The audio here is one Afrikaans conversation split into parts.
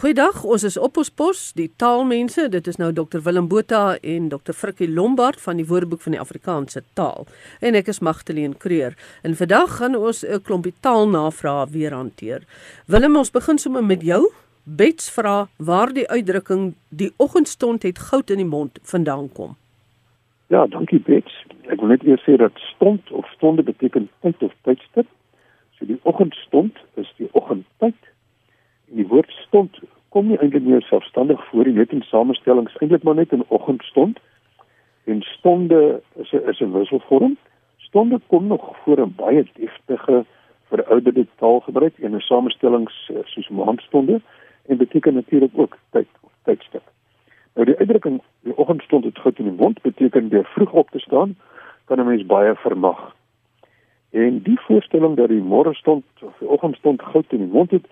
Goeiedag, ons is op ons pos, die taalmense. Dit is nou Dr Willem Botha en Dr Frikkie Lombard van die Woordeboek van die Afrikaanse Taal. En ek is Magtleen Creur. En vandag gaan ons 'n klompie taalnavrae weer hanteer. Willem, ons begin sommer met jou. Bets vra waar die uitdrukking die oggendstond het goud in die mond vandaan kom. Ja, dankie Bets. Ek wil net eers sê dat stond of stonde beteken tyd of tydstip. So die oggendstond is die oggendtyd die woord stond kom nie eintlik meer selfstandig voor nie, net in samestellings eintlik maar net in oggendstond. En stonde is 'n is 'n wisselvorm. Stonde kom nog voor 'n baie deftige verouderde taalgebruik in 'n samestellings eh, soos maandstonde en beteken natuurlik ook tyd of tydstip. Nou die uitdrukking die oggendstond het goed in die mond beteken deur vroeg op te staan kan 'n mens baie vermag. En die voorstelling dat die môre stond of die oggendstond goed in die mond het,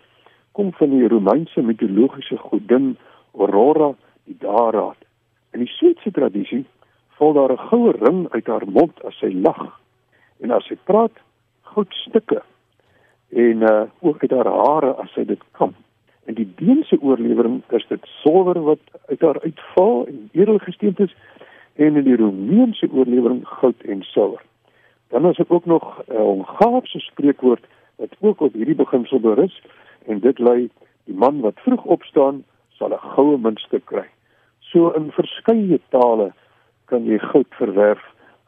kom van die Romeinse mitologiese godin Aurora die Daraad. In die Sweedse tradisie val daar 'n goue ring uit haar mond as sy lag en as sy praat, goudstukke en uh ook uit haar hare as sy dit kam. In die Deense oorlewering is dit silwer wat uit haar uitval en edelgesteentes en in die Romeinse oorlewering goud en silwer. Dan is dit ook nog 'n uh, Hongaarse spreekwoord wat ook op hierdie beginsel berus en dit lui die man wat vroeg opstaan sal 'n goue muntstuk kry. So in verskeie tale kan jy goud verwerf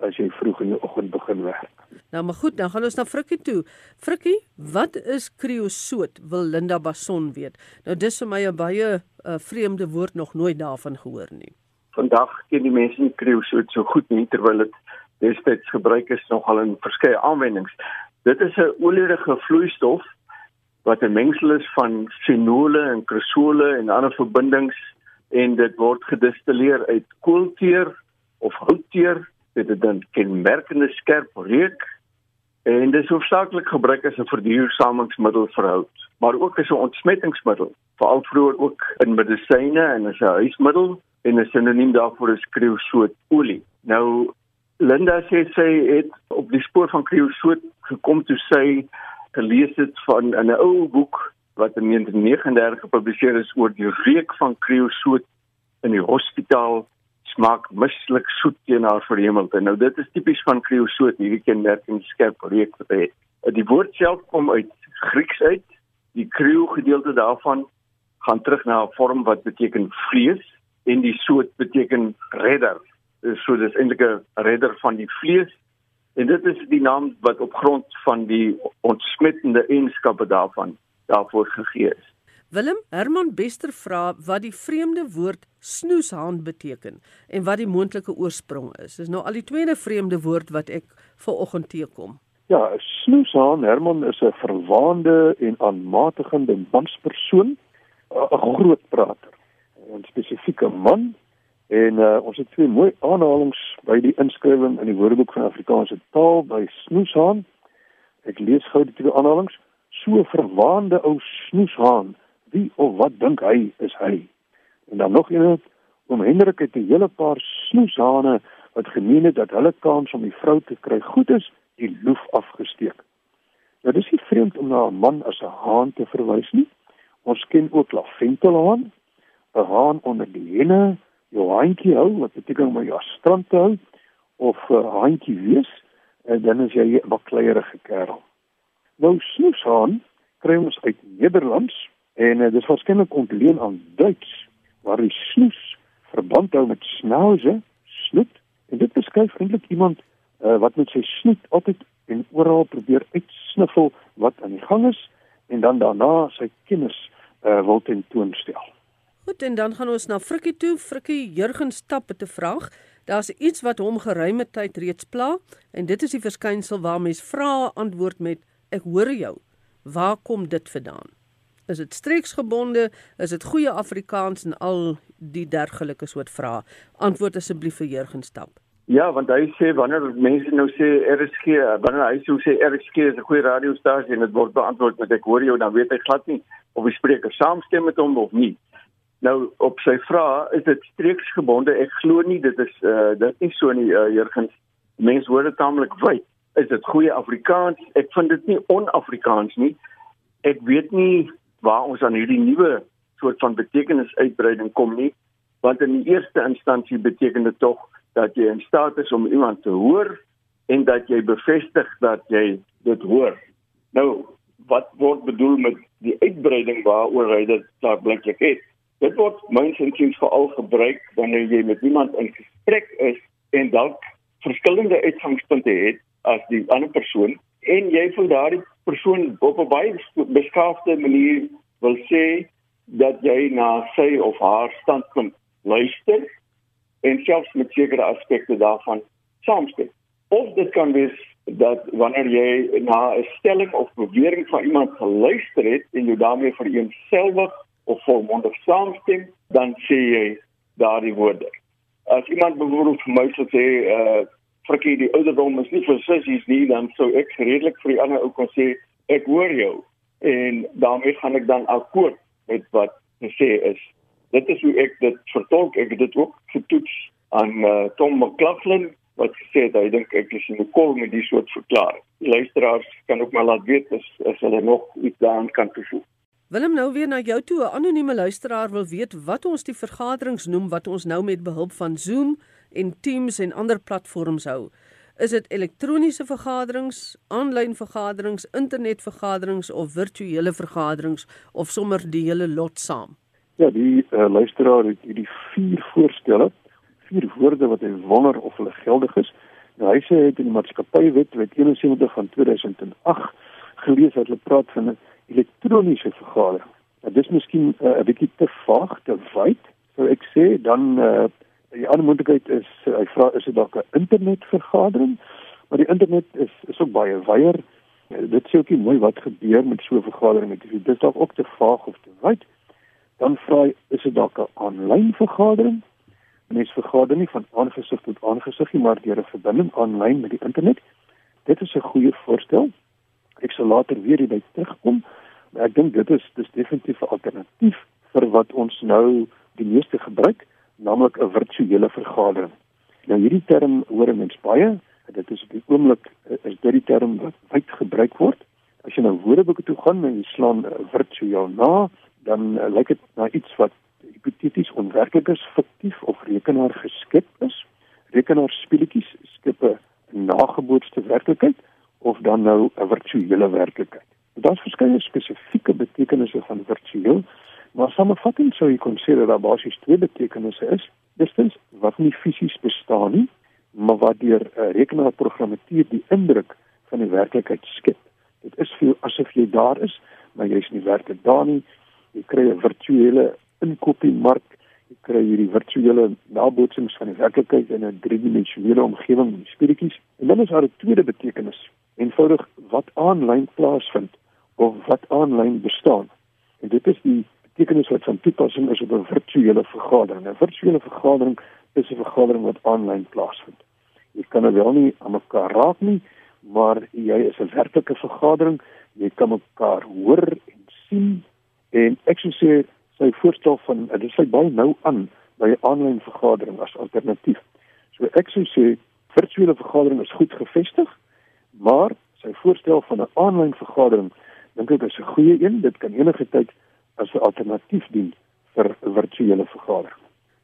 as jy vroeg in die oggend begin werk. Nou maar goed, dan gaan ons na Frikkie toe. Frikkie, wat is kreosoot? Wil Linda Bason weet. Nou dis vir my 'n baie uh, vreemde woord nog nooit daarvan gehoor nie. Vandag ken die mense nie kreosoot so goed nie terwyl dit destyds gebruik is nogal in verskeie aanwendings. Dit is 'n olierige vloeistof wat 'n mengsel is van fenole en krisole en ander verbindings en dit word gedistilleer uit koolteer of houtteer. Dit het dan kenmerkende skerp reuk en dit is hoofsaaklik gebruik as 'n verduursamingsmiddel vir hout maar ook as 'n ontsmettingsmiddel veral vroeër ook in medisyne en as 'n huismiddel en 'n sinoniem daarvoor is kreosootolie nou Linda sê sy het op die spoor van kreosoot gekom toe sy gelees het van 'n ou boek wat in 1939 gepubliseer is oor die reuk van kreosoot in die hospitaal smaak mislik soet teen haar verhemelte. Nou dit is tipies van kreosoot, hierdie kenmerkende skerp reuk wat hy het. Die woord self kom uit Grieks uit. Die kreo gedeelte daarvan gaan terug na 'n vorm wat beteken vlees en die soot beteken redder. So dis eintlik 'n redder van die vlees En dit is die naam wat op grond van die ontsmettende eienskappe daarvan daarvoor gegee is. Willem Herman Bester vra wat die vreemde woord snoeshaan beteken en wat die moontlike oorsprong is. Dis nou al die tweede vreemde woord wat ek vanoggend teekom. Ja, snoeshaan Herman is 'n verwaande en aanmatigende manspersoon, 'n groot prater. 'n Spesifieke man En uh, ons het twee mooi aanhalinge by die inskrywing in die Woordeboek van Afrikaanse taal by Snoeshaan. Ek lees gou die twee aanhalinge. So verwaande ou Snoeshaan, wie of wat dink hy is hy? En dan nog een om Hendrik het 'n hele paar snoeshane wat gemeen het dat hulle kans om die vrou te kry goed is, die loef afgesteek. Nou dis nie vreemd om na 'n man as 'n haan te verwys nie. Ons ken ook laventelhaan, 'n haan onder die henne jou handjie hou wat beteken om jou strand te hou of uh, handjie wees en dan is jy 'n bakleierige kerel. Nou snoeshaan kry ons uit Nederlands en uh, dis waarskynlik ontleen aan Duits waar die snoes verband hou met snauze, snoet en dit beskryf eintlik iemand uh, wat met sy snoet altyd en oral probeer uitsniffel wat aan die gang is en dan daarna sy kennis uh, wil tentoonstel. Goed, en dan gaan ons na Frikkie toe. Frikkie Jurgen stap met 'n vraag. Daar's iets wat hom geruime tyd reeds pla en dit is die verskynsel waar mens vra antwoord met ek hoor jou. Waar kom dit vandaan? Is dit streeksgebonde? Is dit goeie Afrikaans en al die dergelike soort vrae? Antwoord asseblief vir Jurgen stap. Ja, want hy sê wanneer mense nou sê RSG, wanneer hy sê, sê RSG is 'n goeie radiostasie en dit word beantwoord met ek hoor jou, dan weet hy glad nie of die spreker saamstem met hom of nie. Nou op sy vraag is dit streeksgebonde. Ek glo nie dit is uh dit nie so nie uh, Jurgens. Mense hoor dit taamlik wyd. Is dit goeie Afrikaans? Ek vind dit nie on-Afrikaans nie. Ek weet nie waar ons aan hierdie nuwe soort van betekenisuitbreiding kom nie, want in die eerste instansie beteken dit tog dat jy in staat is om iemand te hoor en dat jy bevestig dat jy dit hoor. Nou, wat word bedoel met die uitbreiding waaroor hy dit daar blinklik het? Dit word mensensiens veral gebruik wanneer jy met iemand in gesprek is en dalk verskillende uitgangspunte het as die ander persoon en jy voel daardie persoon op 'n baie beskaafde manier wil sê dat jy na sy of haar standpunt luister en selfs met sekere aspekte daarvan saamstem. Of dit kan wees dat wanneer jy na 'n stelling of bewering van iemand geluister het en jy daarmee vereenselwig of volmondig saamstem, dan sê jy daardie woorde. As iemand byvoorbeeld vir my sê uh frikkie die ouderdom is nie vir sissies nie, dan sou ek redelik vir die ander ou kon sê ek hoor jou en daarmee gaan ek dan akkoord met wat gesê is. Dit is hoe ek dit vertolk. Ek het dit ook getoets aan uh, Tom McLaughlin wat gesê het hy dink ek is in 'n kol met die soort verklaring. Die luisteraars kan ook maar laat weet as as hulle nog iets daaraan kan toevoeg. Willem nou weer na jou toe. 'n Anonieme luisteraar wil weet wat ons die vergaderings noem wat ons nou met behulp van Zoom en Teams en ander platforms hou. Is dit elektroniese vergaderings, aanlyn vergaderings, internetvergaderings of virtuele vergaderings of sommer die hele lot saam? Ja, die uh, luisteraar het hierdie vier voorstelle, vier woorde wat hy wonder of hulle geldig is. Nou, hy sê hy het in die maatskappywet wet 71 van 2008 gelees dat hulle praat van 'n elektroniese vergadering. Nou, dit is miskien uh, 'n bietjie te vaag, te wyd, sou ek sê. Dan uh, die ander moontlikheid is hy vra is dit dalk 'n internetvergadering? Maar die internet is is ook baie wyer. Dit sê ook nie mooi wat gebeur met so 'n vergadering nie. Dit is dalk ook te vaag of te wyd dan vra hy is dit dalk 'n aanlyn vergadering? Mens vergader nie van aangesig tot aangesig nie, maar deur 'n verbinding aanlyn met die internet. Dit is 'n goeie voorstel. Ek sal later weer hierby terugkom, maar ek dink dit is dis definitief 'n alternatief vir wat ons nou die meeste gebruik, naamlik 'n virtuele vergadering. Nou hierdie term hoor mense baie, dit is op die oomblik is dit die term wat wyd gebruik word. As jy nou woordeboeke toe gaan en jy slaan virtueel na, dan uh, lyk dit na iets wat hipoteties onwerklik is, fiktief of rekenaar geskep is. Rekenaarspeletjies skep 'n nagebootste werklikheid of dan nou 'n virtuele werklikheid. Daar's verskeie spesifieke betekenisse van virtueel, maar samevattend sou jy kon sê dat daar basies twee betekenisse is. Eerstens wat nie fisies bestaan nie, maar wat deur 'n rekenaarprogrammatuur die indruk van die werklikheid skep. Dit is vir asof jy daar is, maar jy's nie werklik daar nie jy kry 'n virtuele inkopiemark, jy kry hierdie virtuele nabootsings van die werklikheid in 'n driedimensionele omgewing met speletjies. En dan is daar 'n tweede betekenis, eenvoudig wat aanlyn plaasvind of wat aanlyn bestaan. En dit is die betekenis wat van toepassing is op 'n virtuele vergadering. 'n Virtuele vergadering is 'n vergadering wat aanlyn plaasvind. Jy kan nou wel nie aan mekaar raak nie, maar jy is 'n werklike vergadering. Jy kan mekaar hoor en sien En ek sou sê sy voorstel van dit sluit baie nou aan by 'n aanlyn vergadering as alternatief. So ek sou sê virtuele vergadering is goed gevestig, maar sy voorstel van 'n aanlyn vergadering dink ek is 'n goeie een. Dit kan enige tyd as 'n alternatief dien vir 'n virtuele vergadering.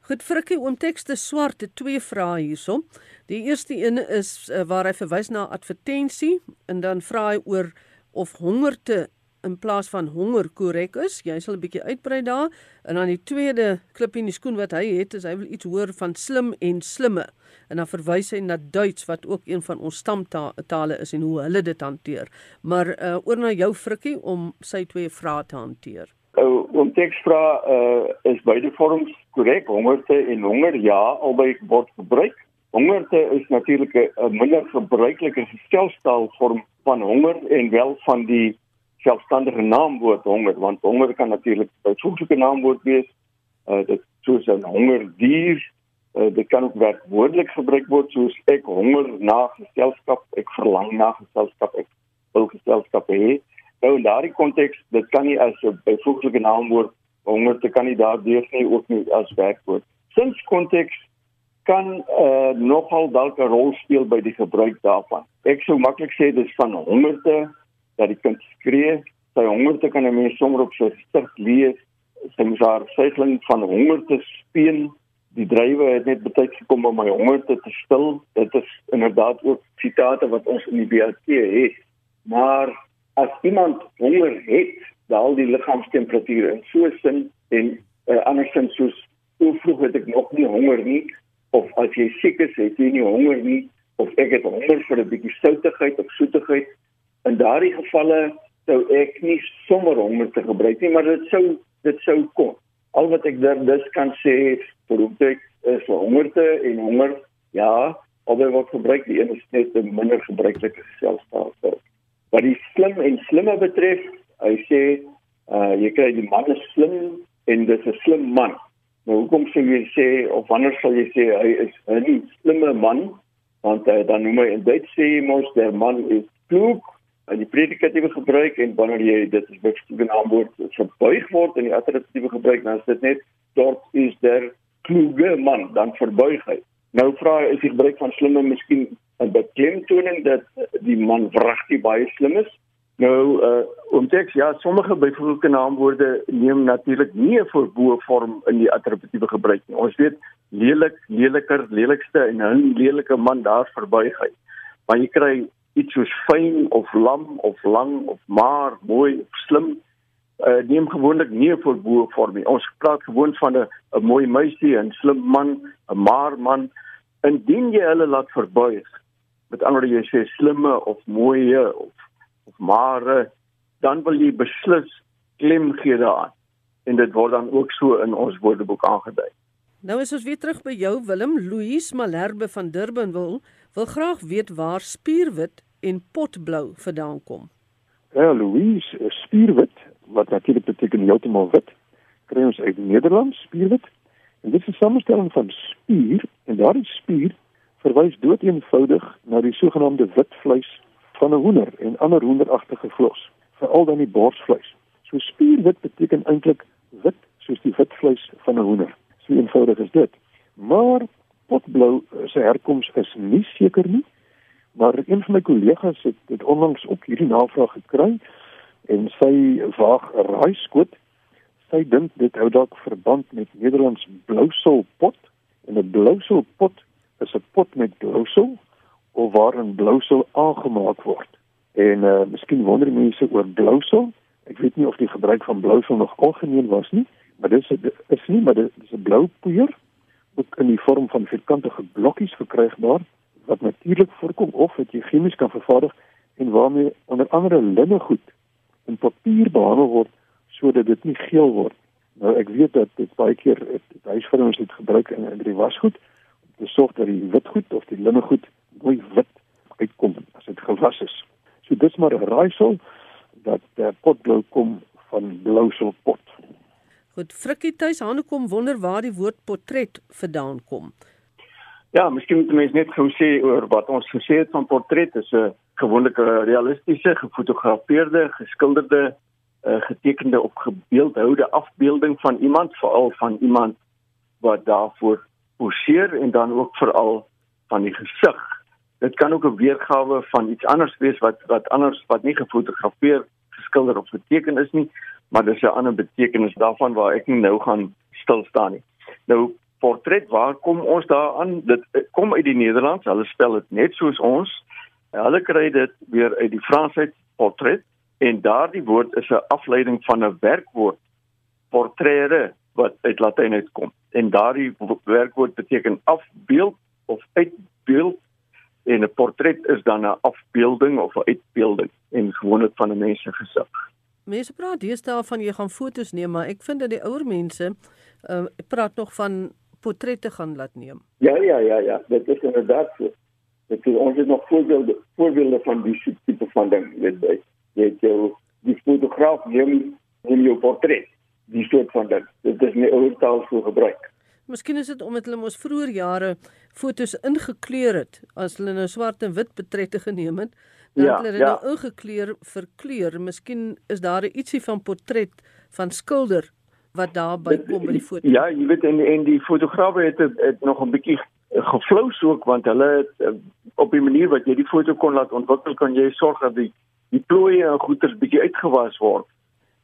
Goed Frikkie, oom tekste swart het twee vrae hierso. Die eerste een is uh, waar hy verwys na advertensie en dan vra hy oor of hongerte in plaas van honger korrek is. Jy sal 'n bietjie uitbrei daar. En dan die tweede klip in die skoen wat hy het, is hy wil iets hoor van slim en slimme. En dan verwys hy na Duits wat ook een van ons stamtale is en hoe hulle dit hanteer. Maar uh, oor na jou frikkie om sy twee vrae te hanteer. Uh, om teksvra uh, is beide vorms korrek. Hongerte en honger ja, albei word gebruik. Hongerte is natuurlik 'n minder gebruikelike gestelstalvorm van honger en wel van die selfstandige naamwoord honger want honger kan natuurlik 'n byvoeglike naamwoord wees. Uh dit soos 'n hongerdier. Uh dit kan ook werkwoordelik gebruik word soos ek honger na geselskap, ek verlang na geselskap, ek wil geselskap hê. Nou in daardie konteks, dit kan nie as 'n byvoeglike naamwoord honger te kandidaat wees nie ook nie as werkwoord. Sins konteks kan uh nogal dalk 'n rol speel by die gebruik daarvan. Ek sou maklik sê dis van hongerte dat die kind skree, sy hongerte kan 'n mens sommer op sy stig lees sy moes haar suigling van honger te speen. Die drywe het net betyds gekom om my honger te, te stil. Dit is inderdaad ook sitate wat ons in die BAT het. Maar as iemand honger het, daal die liggaamstemperatuur in so 'n sin en uh, andersins soos hoe vroeg het ek nog nie honger nie of as jy siek is, het jy nie honger nie of ek het honger vir 'n bietjie soutigheid of soetigheid. In daardie gevalle sou ek nie sommer honger te gebruik nie, maar dit sou dit sou kon. Al wat ek daar dus kan sê vir dit is vir hongerte en honger, ja, albei word gebruik, die een is net 'n minder gebruikelike selfstaan. Wat die slim en slimme betref, hy sê uh jy kry die man is slim en dis 'n slim man. Nou hoekom sê jy sê of wanneer sal jy sê hy is 'n slimme man? Want uh, dan noem hy in Duits sê mos der man is klug in die predikatiewe gebruik en wanneer jy dit as beskrywe naamwoord verbuig word in die attribuutiewe gebruik dan is dit net dort is der kluge man dan verbuig hy. Nou vra is die gebruik van slimme miskien 'n beklemtoning dat die man wragtig baie slim is? Nou uh om teks ja sommige byvoeglike naamwoorde neem natuurlik nie 'n voorbo vorm in die attribuutiewe gebruik nie. Ons weet lelik leliker lelikste en 'n lelike man daar verbuig hy. Maar jy kry iets soos fyn of lam of lang of maar mooi of slim uh, neem gewoonlik nie voor bo vorm nie. Ons praat gewoon van 'n 'n mooi meisie, 'n slim man, 'n maar man. Indien jy hulle laat verbuig, met ander woorde jy sê slimme of mooie of of mare, dan wil jy beslis klem gee daaraan. En dit word dan ook so in ons woordeboek aangedui. Nou is ons weer terug by jou Willem Louise Malherbe van Durban wil wil graag weet waar spierwit en potblou vandaan kom. Ja, Louise, spierwit wat natuurlik beteken heeltemal wit, kry ons uit Nederlands spierwit. En dit is 'n samestelling van spier en daardie spier verwys doeteenvoudig na die sogenaamde wit vleis van 'n hoender en ander hoenderagtige vleis, veral dan die borsvleis. So spierwit beteken eintlik wit soos die wit vleis van 'n hoender. So eenvoudig is dit. Maar potblou se herkoms is nie seker nie maar een van my kollegas het dit onlangs op hierdie navraag gekry en sy waag 'n raaiskoot. Sy dink dit hou dalk verband met Nederlands blousel pot en 'n blousel pot is 'n pot met blousel of waarin blousel aangemaak word. En uh miskien wonder mense oor blousel. Ek weet nie of die gebruik van blousel nog algemeen was nie, maar dit is is nie maar dit is 'n blou poeier ook in die vorm van vierkantige blokkies verkrygbaar wat natuurlik voorkom of wat jy chemies kan vervaardig en waarmee onder andere linnegoed in papier behandel word sodat dit nie geel word. Nou ek weet dat dit baie keer dit huisvrouens dit gebruik in in die wasgoed om te sorg dat die witgoed of die linnegoed mooi wit uitkom as dit gewas is. So dis maar 'n raaisel dat die potblou kom van blousel pot. Goed, Frikkie tuis hande kom wonder waar die woord portret vandaan kom. Ja, miskien moet mense net gou sê oor wat ons gesê het van portret is 'n gewone realistiese, gefotografeerde, geskilderde, uh, getekende of gebeeldhoude afbeelding van iemand, veral van iemand wat daarvoor poseer en dan ook veral van die gesig. Dit kan ook 'n weergawe van iets anders wees wat wat anders wat nie gefotografeer, geskilder of geteken is nie, maar dis 'n ander betekenis daarvan waar ek nie nou gaan stil staan nie. Nou portret waar kom ons daaraan dit eh, kom uit die Nederlands. Hulle spel dit net soos ons. Hulle kry dit weer uit die Frans uit portret. En daardie woord is 'n afleiding van 'n werkwoord portrere wat uit Latyn uitkom. En daardie werkwoord beteken afbeeld of uitbeeld. En 'n portret is dan 'n afbeelding of 'n uitbeelding en gewoonlik van 'n mens se gesig Mense praat deesdae van jy gaan fotos neem maar ek vind dat die ouer mense uh, praat nog van portrette gaan laat neem. Ja ja ja ja, dit is inderdaad so. Dit is ons het nog voorbeelde voorbeelde van die tipe van ding, weet jy. Jy het jou die fotograaf neem neem jou portret. Die soort van ding. Dit is nie oortaal so gebruik. Miskien is dit omdat hulle mos vroeër jare fotos ingekleur het as hulle nou swart en wit portrette geneem het. Dan ja, hulle ja. nou ingekleur vir kleur. Miskien is daar ietsie van portret van skilder wat daar by kom by die foto. Ja, jy weet en en die fotograwe het, het, het nog 'n bietjie geflous ook want hulle het, eh, op 'n manier wat jy die foto kon laat ontwikkel kan jy sorg dat die die plooie en goeters bietjie uitgewas word.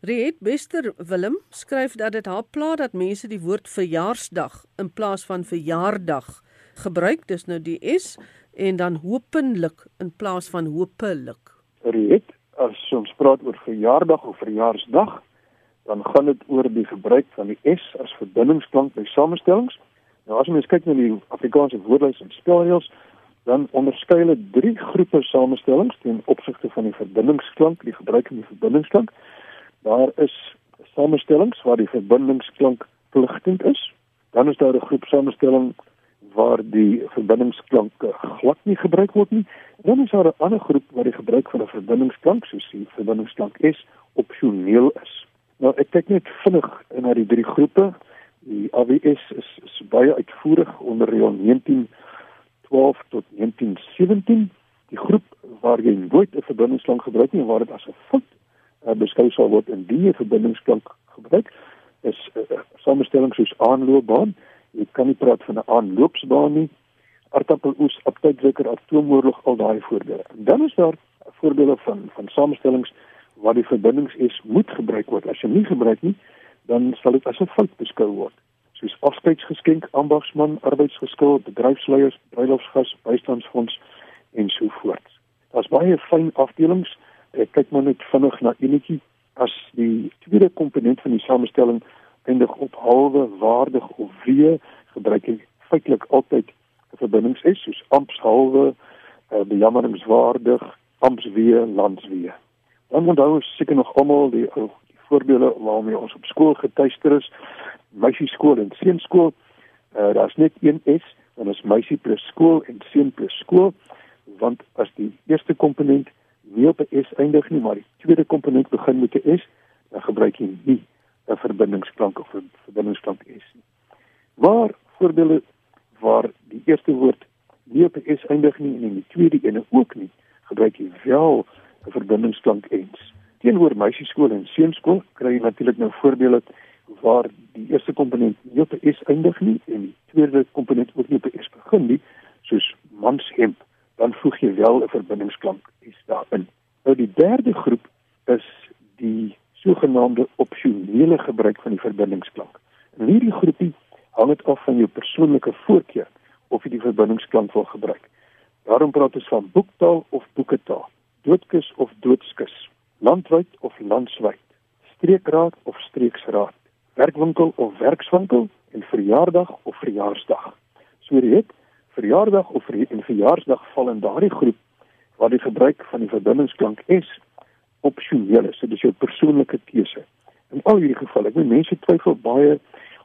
Riet Bester Willem skryf dat dit haar pla dat mense die woord verjaarsdag in plaas van verjaardag gebruik. Dis nou die S en dan hopelik in plaas van hopelik. Riet, as ons praat oor verjaardag of verjaarsdag, dan gaan dit oor die gebruik van die S as verbindingsklank by samestellings. Nou as ons kyk na die Afrikaanse woordelys en spelreëls, dan onderskei hulle drie groepe samestellings ten opsigte van die verbindingsklank, die gebruik van die verbindingsklank. Daar is samestellings waar die verbindingsklank pligtend is. Dan is daar 'n groep samestelling waar die verbindingsklank glad nie gebruik word nie. Dan is daar 'n ander groep waar die gebruik van 'n verbindingsklank soos die verbindingsklank S opsioneel is. Nou ek kyk net vinnig na die drie groepe. Die AWS is, is baie uitvoerig onder reël 1912 tot 1917. Die groep waar jy nooit 'n verbindingsklank gebruik nie, waar dit as 'n fout uh, beskou sal word in die verbindingsklank gebruik, is uh, uh, samestelling soos aanloopbaan. Jy kan nie praat van 'n aanloopsbaan nie. Aardappeloes, aptydwekker, atoomoorlog, al daai voorbeelde. En dan is daar voorbeelde van van samestellings waar die verbindings is moet gebruik word. As jy nie gebruik nie, dan sal dit as 'n fout beskou word. Soos afskeidsgeskenk, ambagsman, arbeidsgeskil, bedryfsleiers, bruilofsgas, bystandsfonds en so voort. Daar's baie fyn afdelings. Ek kyk maar net vinnig na enetjie as die tweede komponent van die samestelling eindig op halwe waardig of wee gebruik jy feitelik altyd 'n verbindings is soos ampshalwe, uh, bejammeringswaardig, ampswee, landswee. Dan onthou ons seker nog almal die, die voorbeelde waarmee ons op skool getuister is. Meisie skool en seun skool. Uh, Daar's net een S, dan is meisie plus skool en seun plus skool, want as die eerste komponent nie op 'n S eindig nie, maar die tweede komponent begin met 'n S, dan gebruik jy nie 'n verbindingsklank of 'n verbindingsklank S nie. Waar voorbeelde waar die eerste woord nie op 'n S eindig nie en die tweede ene ook nie, gebruik jy wel 'n verbindingsklank ens. Teenoor meisieskool en seunskool kry jy natuurlik nou voorbeelde waar die eerste komponent nie op 'n S eindig nie en die tweede komponent ook nie op 'n S begin nie, soos manshemp, dan voeg jy wel 'n verbindingsklank S daarin. Nou die derde groep is die sogenaamde opsionele gebruik van die verbindingsklank. En hierdie groepie hang dit af van jou persoonlike voorkeur of jy die verbindingsklank wil gebruik. Daarom praat ons van boektaal of boeketaal doodkus of doodskus, landwyd of landswyd, streekraad of streeksraad, werkwinkel of werkswinkel en verjaardag of verjaarsdag. So dit verjaardag of en verjaarsdag val in daardie groep waar die gebruik van die verbindingsklank S opsioneel is. Dit is jou persoonlike keuse. In al hierdie gevalle, ek weet mense twyfel baie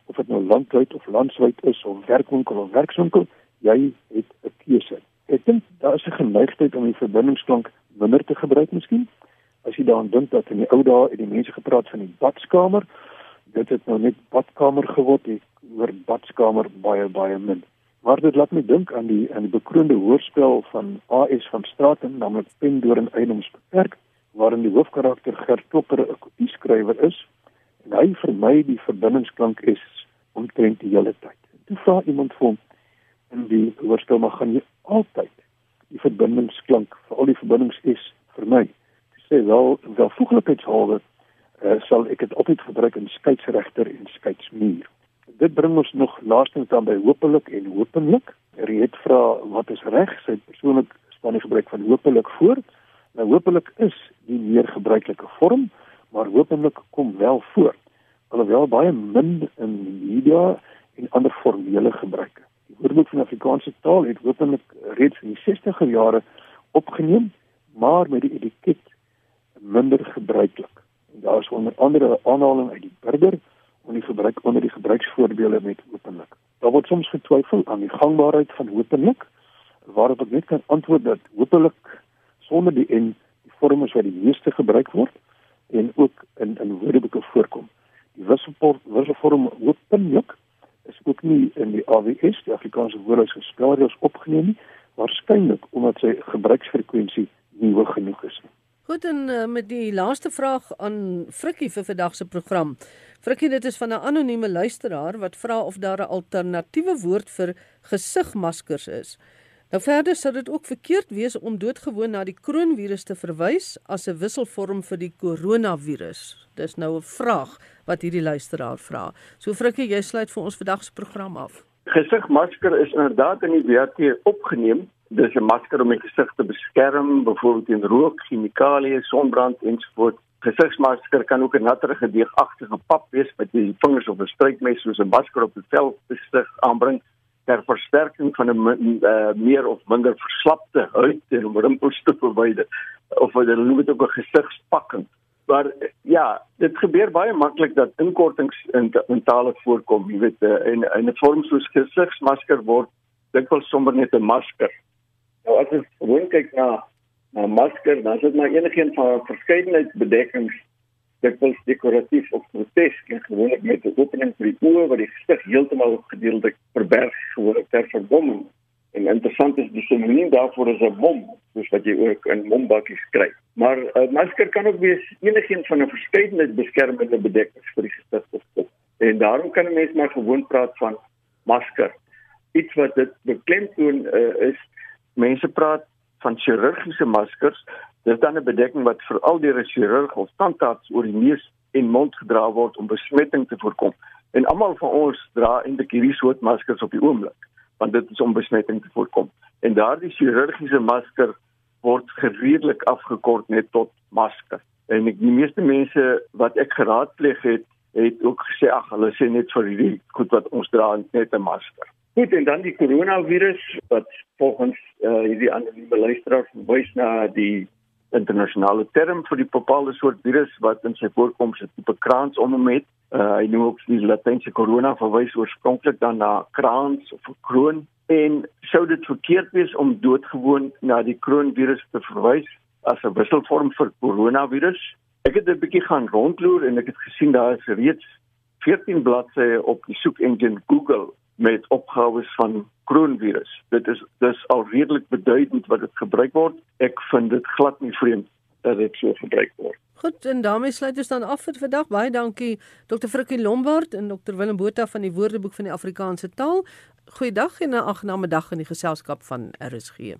of dit nou landwyd of landswyd is of werkwinkel of werkswinkel, jy het 'n keuse. Ek dink daar is 'n geneigtheid om die verbindingsklank minder te gebruik miskien. As jy daaraan dink dat in die ou dae het die mense gepraat van die badkamer, dit het nou net badkamer geword, die woord badkamer baie baie min. Maar dit laat my dink aan die aan die bekroonde hoorspel van AS van Straten, naamlik Pendoring Eenoms beperk, waarin die hoofkarakter Gert Klopper 'n kopieskrywer is en hy vermy die verbindingsklank is omtrent die hele tyd. Toe vra iemand vir hom in die hoorspel maar gaan jy altyd die verbindingsklank vir al die verbindings is vir my. Ek sê wel wel voeglikheidshalwe uh, sal ek dit altyd gebruik in skeidsregter en skeidsmuur. Dit bring ons nog laastens dan by hopelik en hopelik. Riet vra wat is reg? Sy persoonlik staan die gebruik van hopelik voor. Nou hopelik is die meer gebruikelike vorm, maar hopelik kom wel voor. Alhoewel baie min in media en ander formele gebruike. Woordeboek van Afrikaanse taal het hopelik reeds in die 60er jare opgeneem, maar met die etiket minder gebruiklik. En daar is onder andere aanhaling uit die burger om die gebruik onder die gebruiksvoorbeelde met hopelik. Daar word soms getwyfel aan die gangbaarheid van hopelik, waarop ek net kan antwoord dat hopelik sonder die en die vorm is wat die meeste gebruik word en ook in in woordeboeke voorkom. Die wisselvorm hopelik is ook nie in die AWS, die Afrikaanse Woordelys gespelreëls opgeneem nie, waarskynlik omdat sy gebruiksfrekwensie nie hoog genoeg is nie. Goed en uh, met die laaste vraag aan Frikkie vir vandag se program. Frikkie, dit is van 'n anonieme luisteraar wat vra of daar 'n alternatiewe woord vir gesigmaskers is. Nou verder sou dit ook verkeerd wees om doodgewoon na die kroonvirus te verwys as 'n wisselvorm vir die koronavirus. Dis nou 'n vraag wat hierdie luisteraar vra. So Frikkie, jy sluit vir ons vandag se program af. Gesigmasker is inderdaad in die WAT opgeneem. Dis 'n masker om die gesig te beskerm, byvoorbeeld teen rook, chemikalieë, sonbrand ensovoorts. Gesigsmasker kan ook 'n natterige deegagtige pap wees met die vingers of 'n strykmes soos 'n masker op die vel besig aanbring ter versterking van 'n uh, meer of minder verslapte huid en om rimpels te verwyder of hulle noem dit ook 'n gesigspakking. Maar ja, dit gebeur baie maklik dat inkortings in mentale voorkom, jy weet, uh, en in 'n vorm soos gesigsmasker word dikwels sommer net 'n masker. Nou as jy kyk na 'n masker, dan is dit maar enigiets van verskeidenheid bedekkings dikwels dekoratief of grotesk en gewoonlik met 'n opening vir die oë wat die gesig heeltemal gedeeltelik verberg gewoonlik ter verbomming. En interessant is die sinoniem daarvoor is 'n mom, soos wat jy ook in mombakkies kry. Maar 'n uh, masker kan ook wees enigiets van 'n verskeidenheid beskermende bedekkings vir die gesig of kop. En daarom kan 'n mens maar gewoon praat van masker. Iets wat dit beklemtoon uh, is mense praat van chirurgiese maskers Dis dan 'n bedekking wat veral deur 'n chirurg of tandarts oor die neus en mond gedra word om besmetting te voorkom. En almal van ons dra eintlik hierdie soort maskers op die oomblik, want dit is om besmetting te voorkom. En daardie chirurgiese masker word gereedelik afgekort net tot masker. En ek die meeste mense wat ek geraadpleeg het, het ook gesê ag, hulle sê net vir hierdie goed wat ons dra net 'n masker. Goed, en dan die koronavirus wat volgens uh, hierdie anonieme luisteraar verwys na die internasionale term vir die bepaalde soort virus wat in sy voorkoms 'n tipe kraans om hom het. Uh, hy noem ook die latynse corona verwys oorspronklik dan na kraans of kroon en sou dit verkeerd wees om doodgewoon na die kroonvirus te verwys as 'n wisselvorm vir koronavirus. Ek het 'n bietjie gaan rondloer en ek het gesien daar is reeds 14 bladsye op die soek engine Google met opgawes van kroonvirus. Dit is dis al redelik beduidend wat dit gebruik word. Ek vind dit glad nie vreemd dat dit so gebruik word. Goed, en daarmee sluit ons dan af vir vandag. Baie dankie Dr. Frikkie Lombard en Dr. Willem Botha van die Woordeboek van die Afrikaanse taal. Goeiedag en 'n aangename dag in die geselskap van RSG.